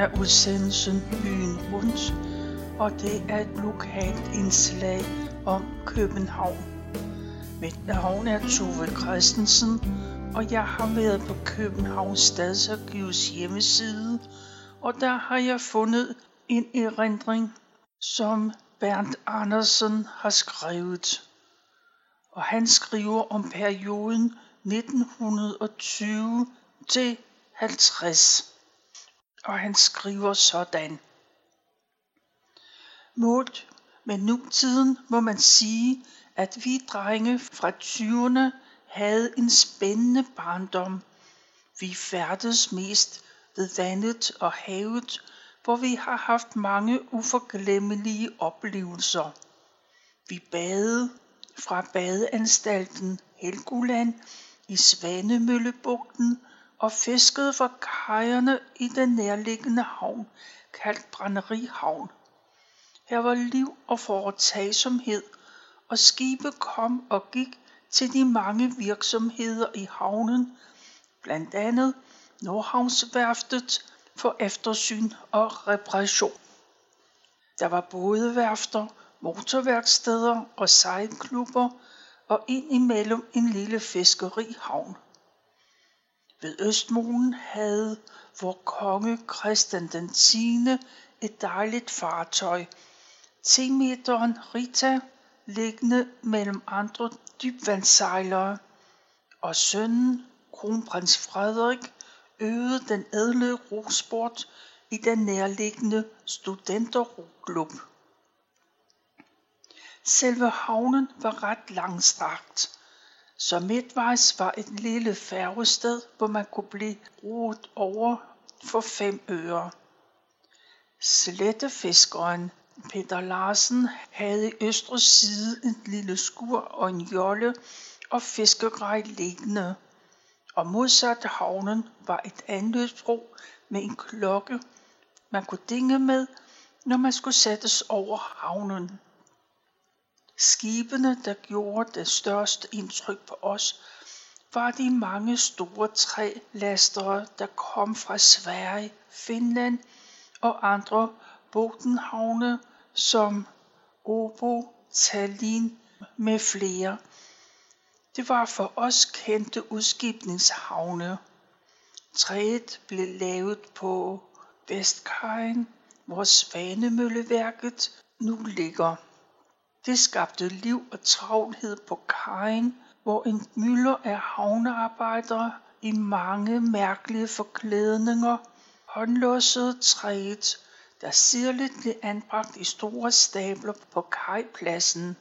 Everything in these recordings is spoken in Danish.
Er udsendelsen Byen Rundt, og det er et lokalt indslag om København. Mit navn er Tove Christensen, og jeg har været på Københavns Stadsarkivs hjemmeside, og der har jeg fundet en erindring, som Bernd Andersen har skrevet. Og han skriver om perioden 1920 til 50. Og han skriver sådan. Målt med nutiden må man sige, at vi drenge fra 20'erne havde en spændende barndom. Vi færdes mest ved vandet og havet, hvor vi har haft mange uforglemmelige oplevelser. Vi badede fra badeanstalten Helgoland i Svanemøllebugten og fiskede fra kajerne i den nærliggende havn, kaldt Brænderihavn. Her var liv og foretagsomhed, og skibe kom og gik til de mange virksomheder i havnen, blandt andet Nordhavnsværftet for eftersyn og reparation. Der var både værfter, motorværksteder og sejlklubber og indimellem en lille fiskerihavn. Ved Østmolen havde vor konge Christian den 10. et dejligt fartøj, 10 meteren Rita, liggende mellem andre dybvandssejlere, og sønnen, kronprins Frederik, øvede den ædle rosport i den nærliggende studenterroklub. Selve havnen var ret langstrakt, så midtvejs var et lille færgested, hvor man kunne blive roet over for fem øre. Slettefiskeren Peter Larsen havde i østre side en lille skur og en jolle og fiskegrej liggende. Og modsat havnen var et anløbsbro med en klokke, man kunne dinge med, når man skulle sættes over havnen. Skibene, der gjorde det største indtryk på os, var de mange store trælastere, der kom fra Sverige, Finland og andre Bodenhavne som Åbo, Tallinn med flere. Det var for os kendte udskibningshavne. Træet blev lavet på Vestkajen, hvor Svanemølleværket nu ligger. Det skabte liv og travlhed på kajen, hvor en mylder af havnearbejdere i mange mærkelige forklædninger håndlåsede træet, der sirligt blev anbragt i store stabler på kajpladsen.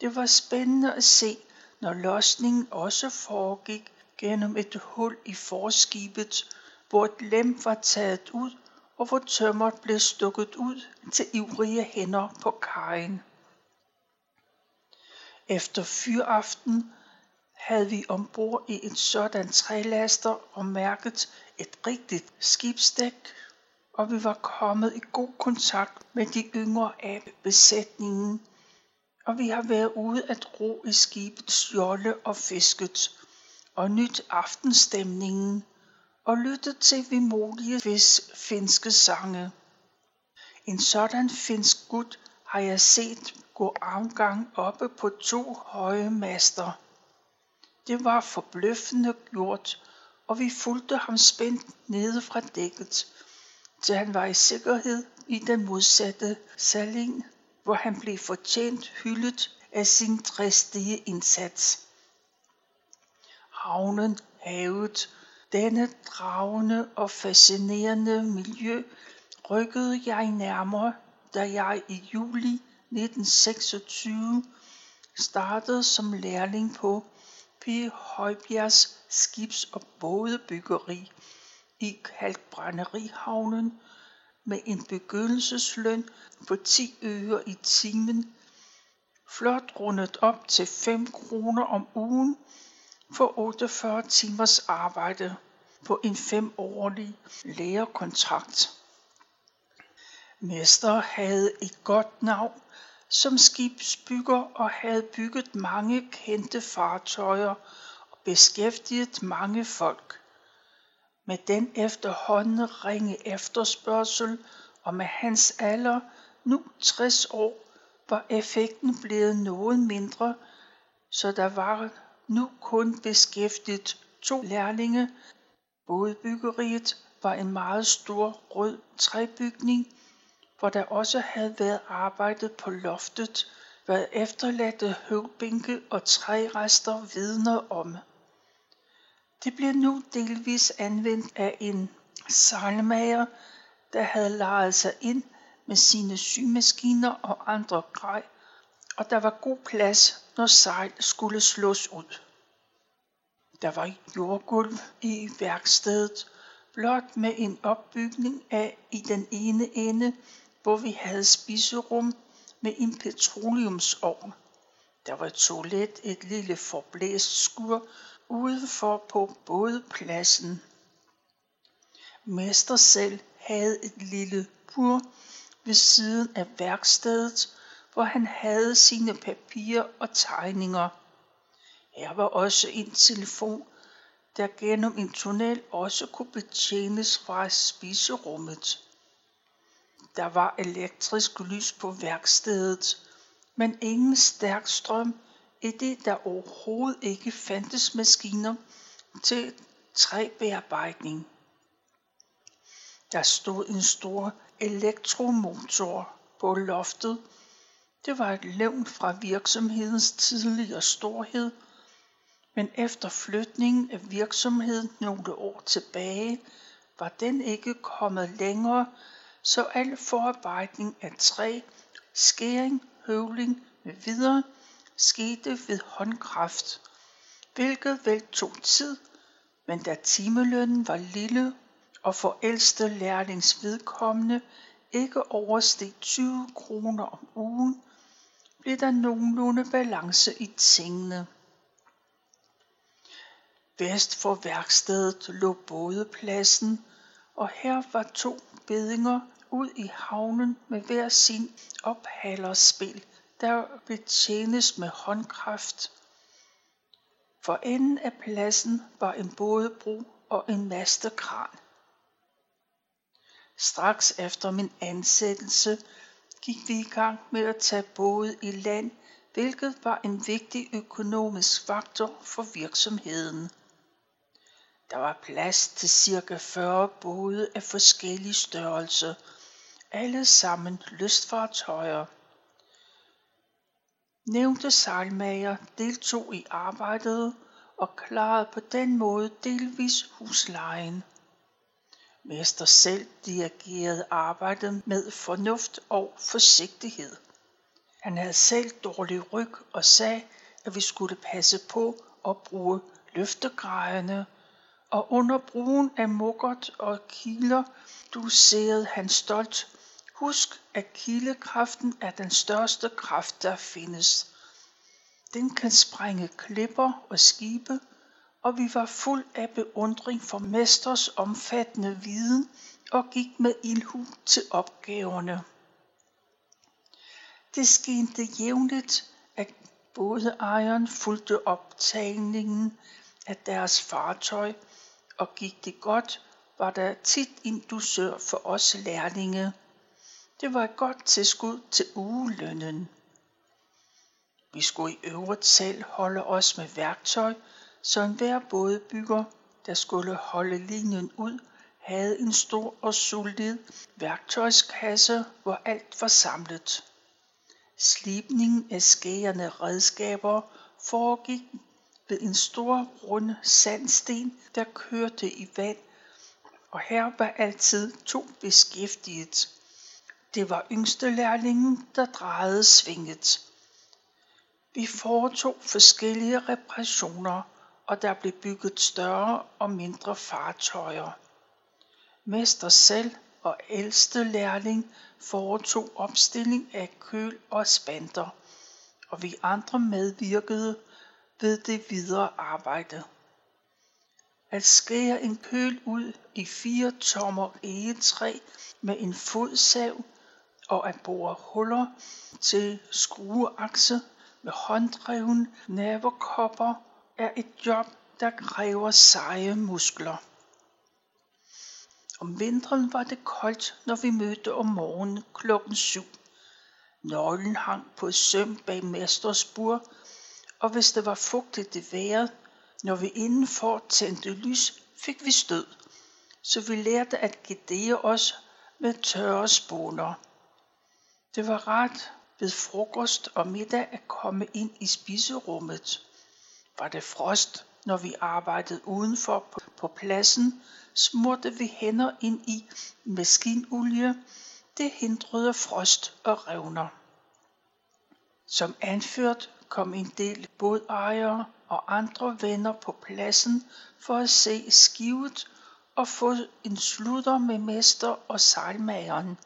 Det var spændende at se, når losningen også foregik gennem et hul i forskibet, hvor et lem var taget ud, og hvor tømmeret blev stukket ud til ivrige hænder på kajen. Efter fyraften havde vi ombord i et sådan trælaster og mærket et rigtigt skibsdæk, og vi var kommet i god kontakt med de yngre af besætningen, og vi har været ude at ro i skibets jolle og fisket, og nyt aftenstemningen, og lyttet til vimodige finske sange. En sådan finsk gut har jeg set gå afgang oppe på to høje master. Det var forbløffende gjort, og vi fulgte ham spændt nede fra dækket, til han var i sikkerhed i den modsatte saling, hvor han blev fortjent hyldet af sin dristige indsats. Havnen, havet, denne dragende og fascinerende miljø rykkede jeg nærmere, da jeg i juli 1926 startede som lærling på P. Højbjergs skibs- og bådebyggeri i Kalkbrænderihavnen med en begyndelsesløn på 10 øre i timen, flot rundet op til 5 kroner om ugen for 48 timers arbejde på en femårig lærekontrakt. Mester havde et godt navn som skibsbygger og havde bygget mange kendte fartøjer og beskæftiget mange folk. Med den efterhånden ringe efterspørgsel og med hans alder, nu 60 år, var effekten blevet noget mindre, så der var nu kun beskæftiget to lærlinge. Bådbyggeriet var en meget stor rød træbygning, hvor der også havde været arbejdet på loftet, hvad efterladte høvbænke og trærester vidner om. Det blev nu delvis anvendt af en salmager, der havde lejet sig ind med sine symaskiner og andre grej, og der var god plads, når sejl skulle slås ud. Der var jordgulv i værkstedet, blot med en opbygning af i den ene ende, hvor vi havde spiserum med en petroleumsovn. Der var et toilet, et lille forblæst skur udenfor på bådpladsen. Mester selv havde et lille bur ved siden af værkstedet, hvor han havde sine papirer og tegninger. Her var også en telefon, der gennem en tunnel også kunne betjenes fra spiserummet. Der var elektrisk lys på værkstedet, men ingen stærk strøm, i det der overhovedet ikke fandtes maskiner til træbearbejdning. Der stod en stor elektromotor på loftet. Det var et levn fra virksomhedens tidligere storhed, men efter flytningen af virksomheden nogle år tilbage, var den ikke kommet længere, så al forarbejdning af træ, skæring, høvling med videre skete ved håndkraft, hvilket vel tog tid, men da timelønnen var lille og for ældste lærlings vedkommende ikke oversteg 20 kroner om ugen, blev der nogenlunde balance i tingene. Vest for værkstedet lå bådepladsen, og her var to bedinger ud i havnen med hver sin ophalerspil, der betjenes med håndkraft. For enden af pladsen var en bådebro og en mastekran. Straks efter min ansættelse gik vi i gang med at tage både i land, hvilket var en vigtig økonomisk faktor for virksomheden. Der var plads til cirka 40 både af forskellige størrelse, alle sammen lystfartøjer. Nævnte sejlmager deltog i arbejdet og klarede på den måde delvis huslejen. Mester selv dirigerede arbejdet med fornuft og forsigtighed. Han havde selv dårlig ryg og sagde, at vi skulle passe på at bruge løftegrejerne, og under brugen af mukkert og kiler duserede han stolt. Husk, at kilekraften er den største kraft, der findes. Den kan sprænge klipper og skibe, og vi var fuld af beundring for mesters omfattende viden og gik med ildhu til opgaverne. Det skete jævnligt, at både ejeren fulgte optagningen af deres fartøj, og gik det godt, var der tit en dusør for os lærlinge. Det var et godt tilskud til ugelønnen. Vi skulle i øvrigt selv holde os med værktøj, så enhver bådebygger, der skulle holde linjen ud, havde en stor og solid værktøjskasse, hvor alt var samlet. Slipningen af skærende redskaber foregik ved en stor rund sandsten, der kørte i vand, og her var altid to beskæftiget. Det var yngste lærlingen, der drejede svinget. Vi foretog forskellige reparationer, og der blev bygget større og mindre fartøjer. Mester selv og ældste lærling foretog opstilling af køl og spanter, og vi andre medvirkede ved det videre arbejde. At skære en køl ud i fire tommer egetræ med en fodsav og at bore huller til skrueakse med hånddreven nævekopper er et job, der kræver seje muskler. Om vinteren var det koldt, når vi mødte om morgenen klokken syv. Nøglen hang på søm bag mesters bur, og hvis det var fugtigt i vejret, når vi indenfor tændte lys, fik vi stød. Så vi lærte at gedere os med tørre spåner. Det var rart ved frokost og middag at komme ind i spiserummet. Var det frost, når vi arbejdede udenfor på pladsen, smurte vi hænder ind i maskinolie. Det hindrede frost og revner. Som anført kom en del bådejere og andre venner på pladsen for at se skivet og få en slutter med mester og sejlmageren.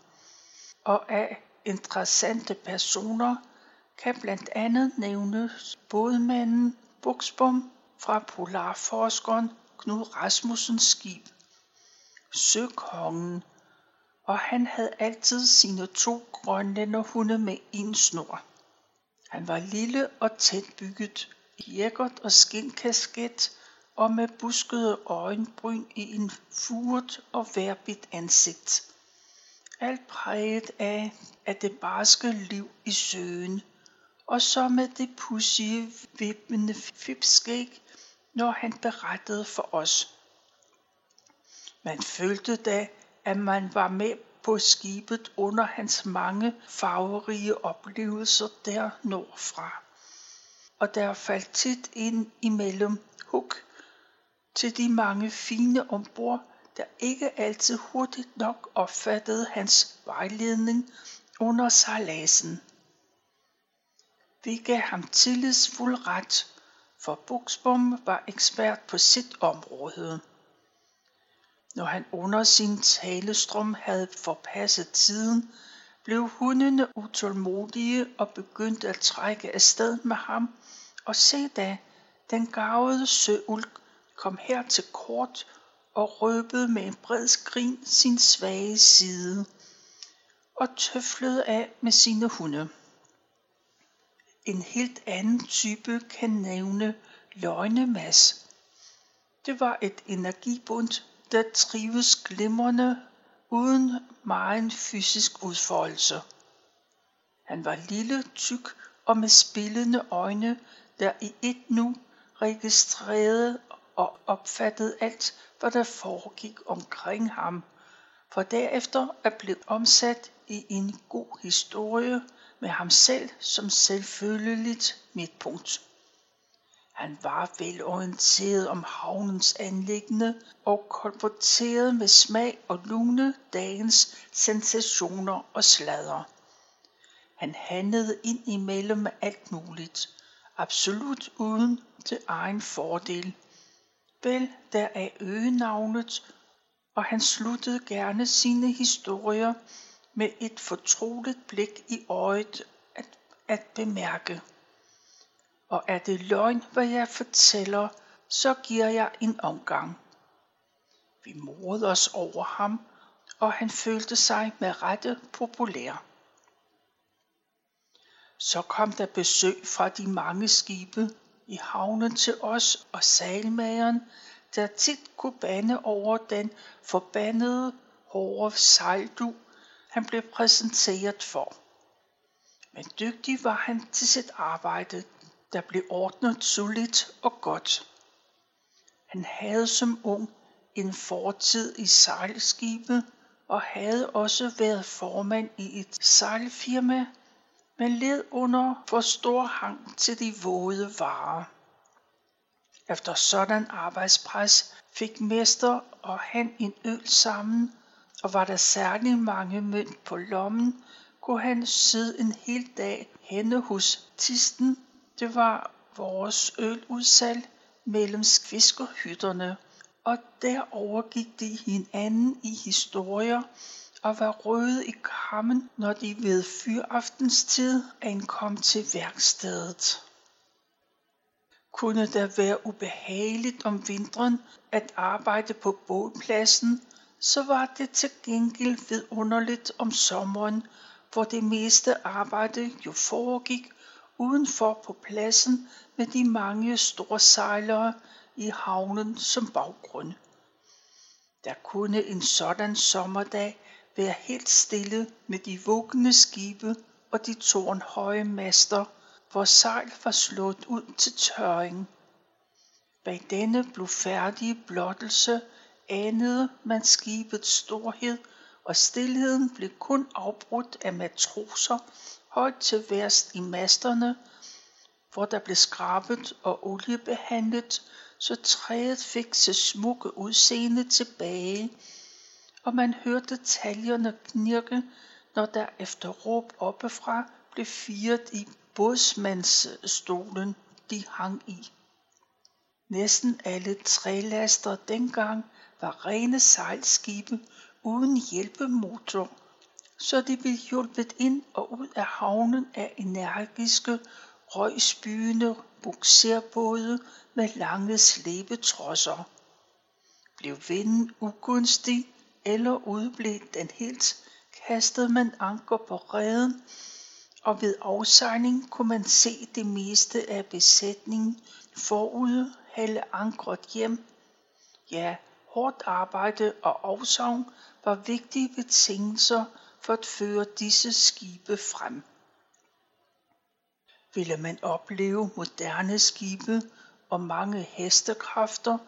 Og af interessante personer kan blandt andet nævnes bådmanden Buksbom fra polarforskeren Knud Rasmussens skib, Søkongen, og han havde altid sine to grønlænderhunde med en snor. Han var lille og tætbygget, i jækkert og skinkasket og med buskede øjenbryn i en furet og værbit ansigt. Alt præget af, af det barske liv i søen, og så med det pudsige, vippende fipskæg, når han berettede for os. Man følte da, at man var med på skibet under hans mange farverige oplevelser der nordfra. Og der faldt tit ind imellem hug til de mange fine ombord, der ikke altid hurtigt nok opfattede hans vejledning under sejladsen. Vi gav ham tillidsfuld ret, for Buxbom var ekspert på sit område. Når han under sin talestrøm havde forpasset tiden, blev hundene utålmodige og begyndte at trække afsted med ham, og se da, den gavede søulk kom her til kort og røbede med en bred skrin sin svage side og tøflede af med sine hunde. En helt anden type kan nævne løgnemas. Det var et energibund, der trives glimrende uden meget fysisk udfoldelse. Han var lille, tyk og med spillende øjne, der i et nu registrerede og opfattede alt, hvad der foregik omkring ham, for derefter at blive omsat i en god historie med ham selv som selvfølgeligt midtpunkt. Han var velorienteret om havnens anlæggende og kolporterede med smag og lune dagens sensationer og sladder. Han handlede ind imellem med alt muligt, absolut uden til egen fordel. Vel deraf øgenavnet, og han sluttede gerne sine historier med et fortroligt blik i øjet at, at bemærke. Og er det løgn, hvad jeg fortæller, så giver jeg en omgang. Vi morede os over ham, og han følte sig med rette populær. Så kom der besøg fra de mange skibe i havnen til os og salmageren, der tit kunne bande over den forbandede hårde sejldu, han blev præsenteret for. Men dygtig var han til sit arbejde, der blev ordnet solidt og godt. Han havde som ung en fortid i sejlskibe og havde også været formand i et sejlfirma, men led under for stor hang til de våde varer. Efter sådan arbejdspres fik mester og han en øl sammen, og var der særlig mange mønt på lommen, kunne han sidde en hel dag henne hos Tisten. Det var vores øludsalg mellem skviskerhytterne, og der overgik de hinanden i historier og var røde i kammen, når de ved fyraftenstid ankom til værkstedet. Kunne det være ubehageligt om vinteren at arbejde på bådpladsen, så var det til gengæld vidunderligt om sommeren, hvor det meste arbejde jo foregik udenfor på pladsen med de mange store sejlere i havnen som baggrund. Der kunne en sådan sommerdag være helt stille med de vuggende skibe og de tårnhøje master, hvor sejl var slået ud til tørring. Bag denne blufærdige blottelse anede man skibets storhed, og stilheden blev kun afbrudt af matroser højt til værst i masterne, hvor der blev skrabet og oliebehandlet, så træet fik sit smukke udseende tilbage, og man hørte taljerne knirke, når der efter råb oppefra blev firet i bådsmandsstolen, de hang i. Næsten alle trælaster dengang var rene sejlskibe uden hjælpemotor, så de blev hjulpet ind og ud af havnen af energiske, røgspyende bukserbåde med lange slæbetrosser. Blev vinden ugunstig eller udblev den helt, kastede man anker på reden, og ved afsejling kunne man se det meste af besætningen forude hælde ankret hjem. Ja, hårdt arbejde og afsavn var vigtige betingelser for at føre disse skibe frem. Ville man opleve moderne skibe og mange hestekræfter,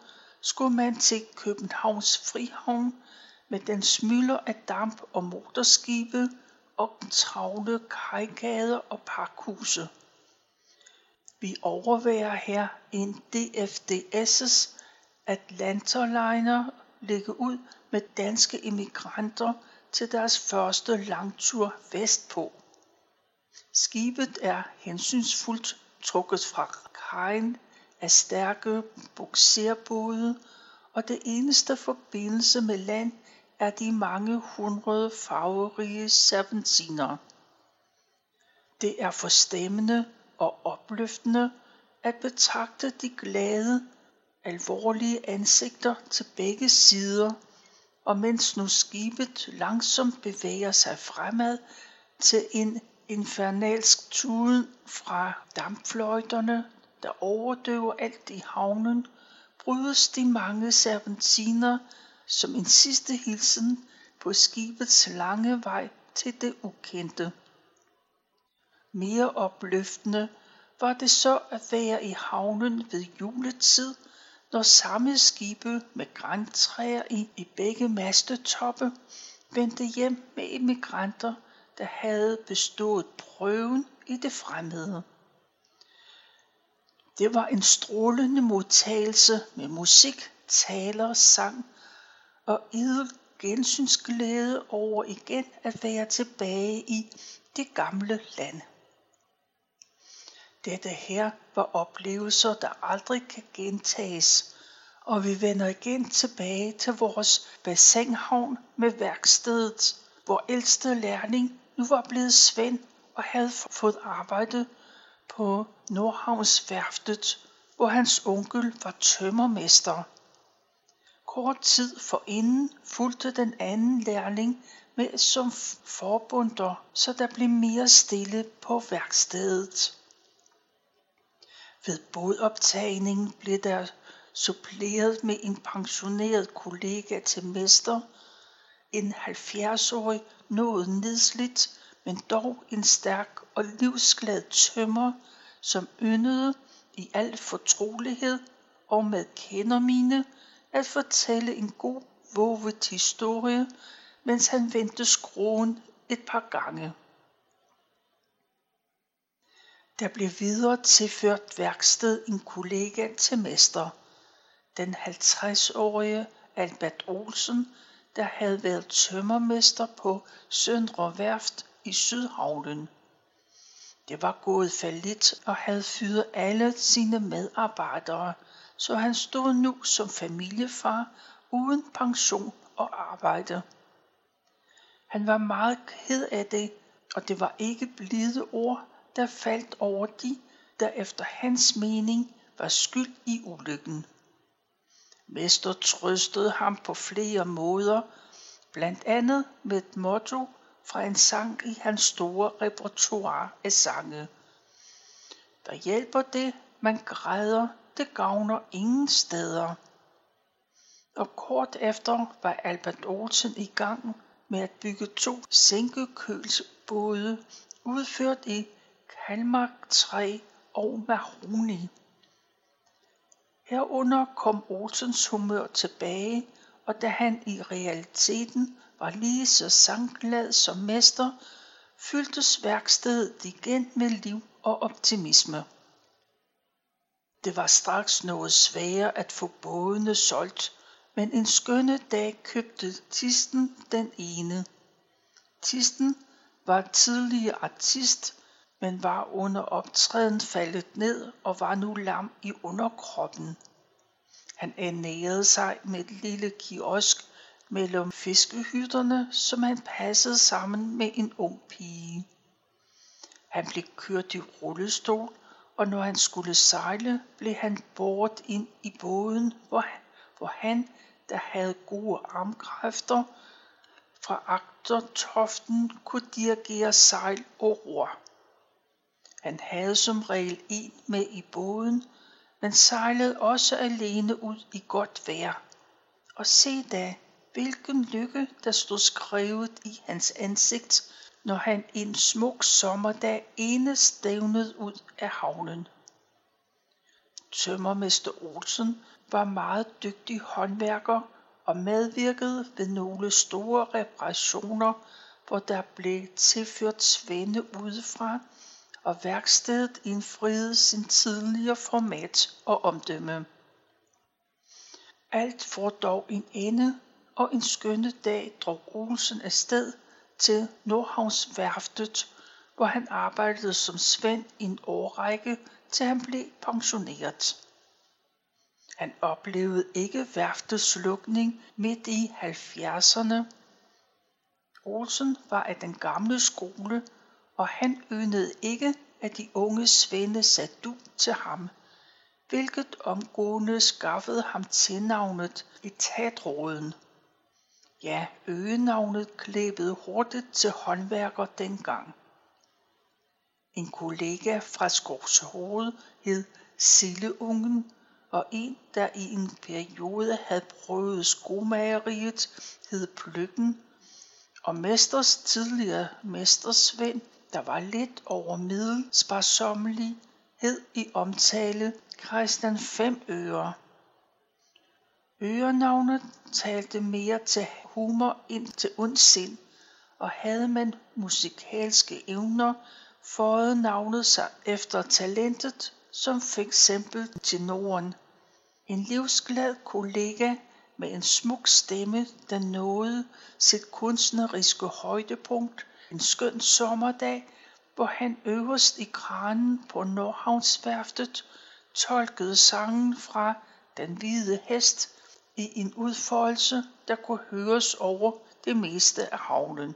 skulle man til Københavns Frihavn med den smylder af damp og motorskibe og travle kajgader og pakhuse. Vi overværer her en DFDS's Atlanterliner ligge ud med danske immigranter til deres første langtur vestpå. Skibet er hensynsfuldt trukket fra kajen af stærke bukserbåde, og det eneste forbindelse med land er de mange hundrede farverige serpentiner. Det er forstemmende og opløftende at betragte de glade, alvorlige ansigter til begge sider, og mens nu skibet langsomt bevæger sig fremad til en infernalsk tuden fra dampfløjterne, der overdøver alt i havnen, brydes de mange serpentiner som en sidste hilsen på skibets lange vej til det ukendte. Mere opløftende var det så at være i havnen ved juletid, når samme skibe med grantræer i, i begge mastetoppe vendte hjem med immigranter, der havde bestået prøven i det fremmede. Det var en strålende modtagelse med musik, taler, sang og idel gensynsglæde over igen at være tilbage i det gamle land. Dette her var oplevelser, der aldrig kan gentages, og vi vender igen tilbage til vores bassinhavn med værkstedet, hvor ældste lærling nu var blevet Svend og havde fået arbejde på Nordhavns værftet, hvor hans onkel var tømmermester. Kort tid forinden fulgte den anden lærling med som forbunder, så der blev mere stille på værkstedet. Ved bådoptagningen blev der suppleret med en pensioneret kollega til mester, en 70-årig noget nedslidt, men dog en stærk og livsglad tømmer, som yndede i al fortrolighed og med kendermine at fortælle en god vovet historie, mens han vendte skruen et par gange. Der blev videre tilført værksted en kollega til mester, den 50-årige Albert Olsen, der havde været tømmermester på Søndre Værft i Sydhavnen. Det var gået fallit og havde fyret alle sine medarbejdere, så han stod nu som familiefar uden pension og arbejde. Han var meget ked af det, og det var ikke blide ord, der faldt over de, der efter hans mening var skyld i ulykken. Mester trøstede ham på flere måder, blandt andet med et motto fra en sang i hans store repertoire af sange. Der hjælper det, man græder, det gavner ingen steder. og kort efter var Albert Olsen i gang med at bygge to sænkekølsbåde udført i kalmark træ og mahoni. Herunder kom Olsens humør tilbage, og da han i realiteten var lige så sangglad som mester, fyldtes værkstedet igen med liv og optimisme. Det var straks noget sværere at få bådene solgt, men en skønne dag købte Tisten den ene. Tisten var tidligere artist, men var under optræden faldet ned og var nu lam i underkroppen. Han ernærede sig med et lille kiosk mellem fiskehytterne, som han passede sammen med en ung pige. Han blev kørt i rullestol, og når han skulle sejle, blev han båret ind i båden, hvor han, hvor han der havde gode armkræfter, fra agtertoften kunne dirigere sejl og ror. Han havde som regel en med i båden, men sejlede også alene ud i godt vejr. Og se da, hvilken lykke der stod skrevet i hans ansigt, når han en smuk sommerdag ene stævnede ud af havnen. Tømmermester Olsen var meget dygtig håndværker og medvirkede ved nogle store reparationer, hvor der blev tilført svende udefra, og værkstedet indfriede sin tidligere format og omdømme. Alt får dog en ende, og en skønne dag drog Olsen afsted til Nordhavnsværftet, hvor han arbejdede som svend i en årrække, til han blev pensioneret. Han oplevede ikke værftets lukning midt i 70'erne. Olsen var af den gamle skole, og han yndede ikke, at de unge svende sagde du til ham, hvilket omgående skaffede ham tilnavnet etatråden. Ja, øgenavnet klæbede hurtigt til håndværker dengang. En kollega fra Skovshoved hed Silleungen, og en, der i en periode havde prøvet skomageriet, hed Pløkken, og mesters tidligere mestersvend, der var lidt over middel sparsommelighed i omtale Christian 5 Øre. Ørenavnet talte mere til humor end til ondsind, og havde man musikalske evner, fåede navnet sig efter talentet som for eksempel tenoren. En livsglad kollega med en smuk stemme, der nåede sit kunstneriske højdepunkt en skøn sommerdag, hvor han øverst i kranen på Nordhavnsværftet tolkede sangen fra Den hvide hest i en udfoldelse, der kunne høres over det meste af havnen.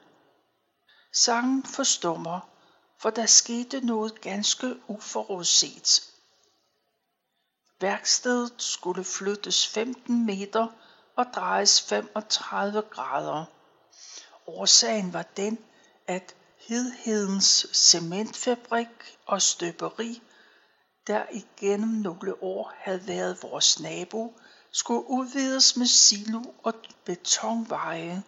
Sangen forstummer, for der skete noget ganske uforudset. Værkstedet skulle flyttes 15 meter og drejes 35 grader. Årsagen var den, at Hedhedens cementfabrik og støberi, der igennem nogle år havde været vores nabo, skulle udvides med silo og betonveje,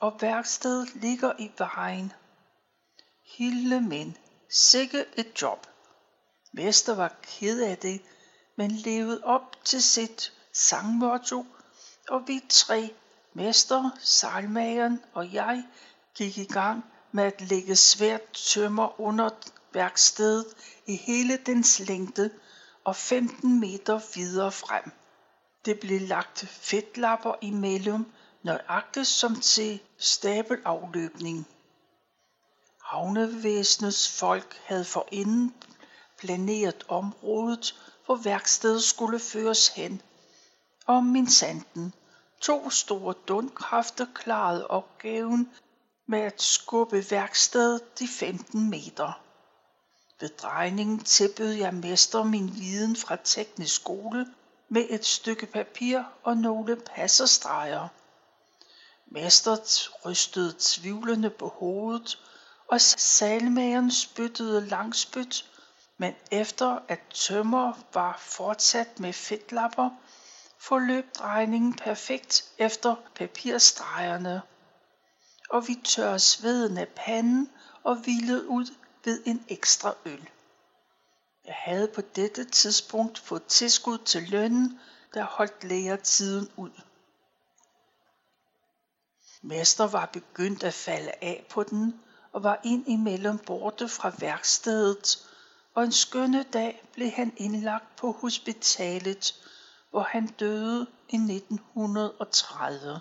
og værkstedet ligger i vejen. Hilde men, sikke et job. Mester var ked af det, men levede op til sit sangmotto, og vi tre, mester, sejlmageren og jeg, gik i gang med at lægge svært tømmer under værkstedet i hele dens længde og 15 meter videre frem. Det blev lagt fedtlapper imellem, nøjagtigt som til stabelafløbning. Havnevæsenets folk havde forinden planeret området, hvor værkstedet skulle føres hen. Og min sanden, to store dundkræfter klarede opgaven med at skubbe værkstedet de 15 meter. Ved drejningen tilbød jeg mester min viden fra teknisk skole med et stykke papir og nogle passerstreger. Mester rystede tvivlende på hovedet, og salmageren spyttede langspyt, men efter at tømmer var fortsat med fedtlapper, forløb drejningen perfekt efter papirstregerne, og vi tør sveden af panden og hvilede ud ved en ekstra øl. Jeg havde på dette tidspunkt fået tilskud til lønnen, der holdt læger tiden ud. Mester var begyndt at falde af på den, og var ind imellem borte fra værkstedet, og en skønne dag blev han indlagt på hospitalet, hvor han døde i 1930.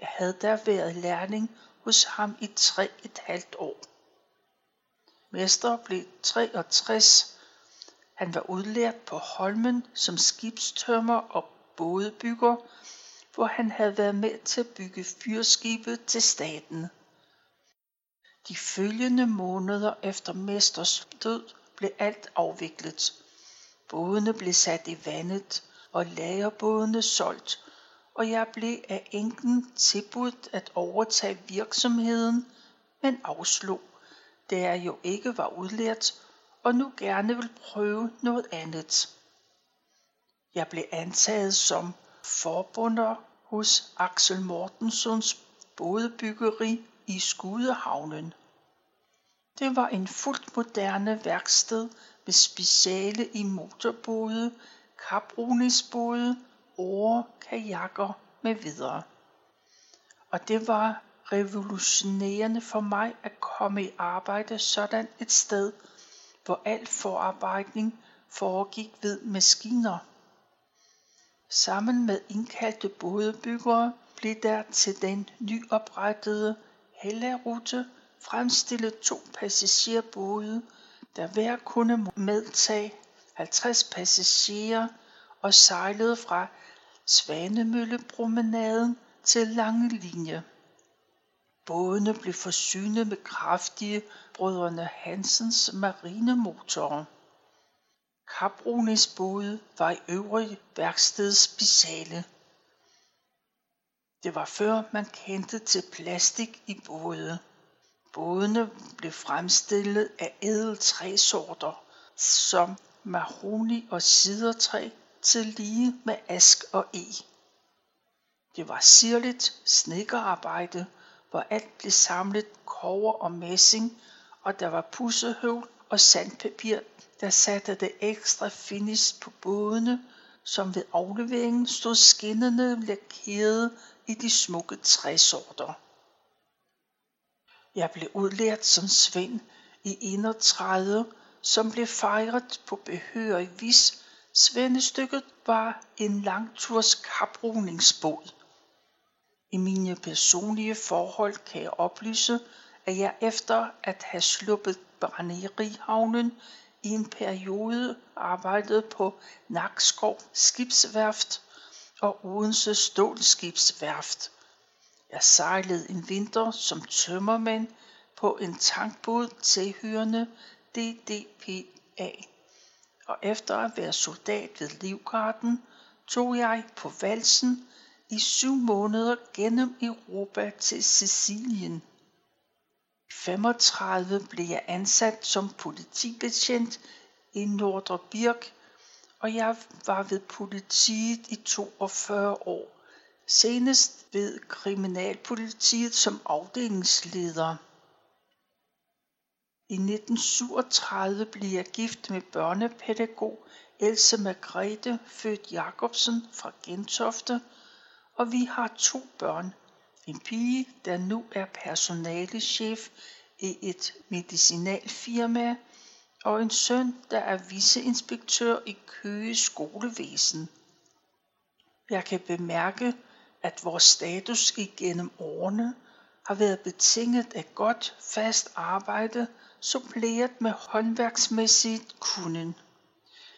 Jeg havde der været lærling hos ham i tre et halvt år. Mester blev 63. Han var udlært på Holmen som skibstømmer og bådebygger, hvor han havde været med til at bygge fyrskibet til staten. De følgende måneder efter mesters død blev alt afviklet. Bådene blev sat i vandet, og lagerbådene solgt, og jeg blev af enken tilbudt at overtage virksomheden, men afslog, da jeg jo ikke var udlært og nu gerne vil prøve noget andet. Jeg blev antaget som forbunder hos Axel Mortensons bådebyggeri i Skudehavnen. Det var en fuldt moderne værksted med speciale i motorbåde, kaproningsbåde, åre, kajakker med videre. Og det var revolutionerende for mig at komme i arbejde sådan et sted, hvor al forarbejdning foregik ved maskiner. Sammen med indkaldte bådebyggere blev der til den nyoprettede Hellerute fremstillet to passagerbåde, der hver kunne medtage 50 passagerer og sejlede fra Svanemøllepromenaden til Lange Linje. Bådene blev forsynet med kraftige brødrene Hansens marinemotorer. Kaproningsbåde var i øvrigt værkstedets speciale. Det var før man kendte til plastik i både. Bådene blev fremstillet af ædel træsorter, som mahoni og sidertræ til lige med ask og e. Det var sirligt snekkerarbejde, hvor alt blev samlet kover og messing, og der var pussehøvl og sandpapir, der satte det ekstra finish på bådene, som ved afleveringen stod skinnende lakeret i de smukke træsorter. Jeg blev udlært som Svend i 31, som blev fejret på behørig vis. Svendestykket var en langturs kaproningsbåd. I mine personlige forhold kan jeg oplyse, at jeg efter at have sluppet brænderihavnen i en periode arbejdede på Nakskov Skibsværft og Odense Stålskibsværft. Jeg sejlede en vinter som tømmermand på en tankbåd tilhørende DDPA. Og efter at være soldat ved Livgarden, tog jeg på valsen i syv måneder gennem Europa til Sicilien. I 35 blev jeg ansat som politibetjent i Nordre Birk, og jeg var ved politiet i 42 år senest ved kriminalpolitiet som afdelingsleder. I 1937 blev jeg gift med børnepædagog Else Margrethe født Jacobsen fra Gentofte, og vi har to børn. En pige, der nu er personalechef i et medicinalfirma, og en søn, der er viceinspektør i Køge skolevæsen. Jeg kan bemærke, at vores status igennem årene har været betinget af godt fast arbejde, suppleret med håndværksmæssigt kunden.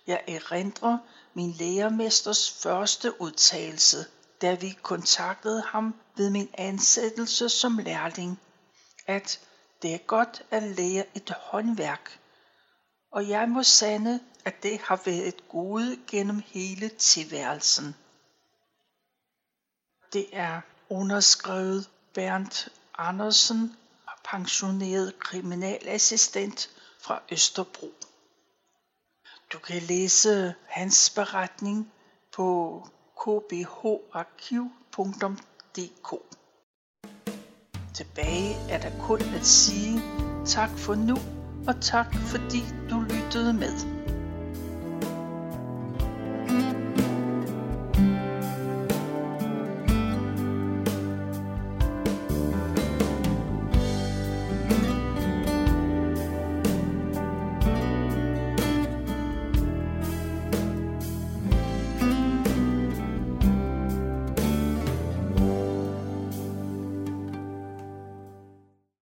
Jeg erindrer min lærermesters første udtalelse, da vi kontaktede ham ved min ansættelse som lærling, at det er godt at lære et håndværk, og jeg må sande, at det har været et gode gennem hele tilværelsen. Det er underskrevet Bernd Andersen, pensioneret kriminalassistent fra Østerbro. Du kan læse hans beretning på kbharkiv.dk. Tilbage er der kun at sige tak for nu, og tak fordi du lyttede med.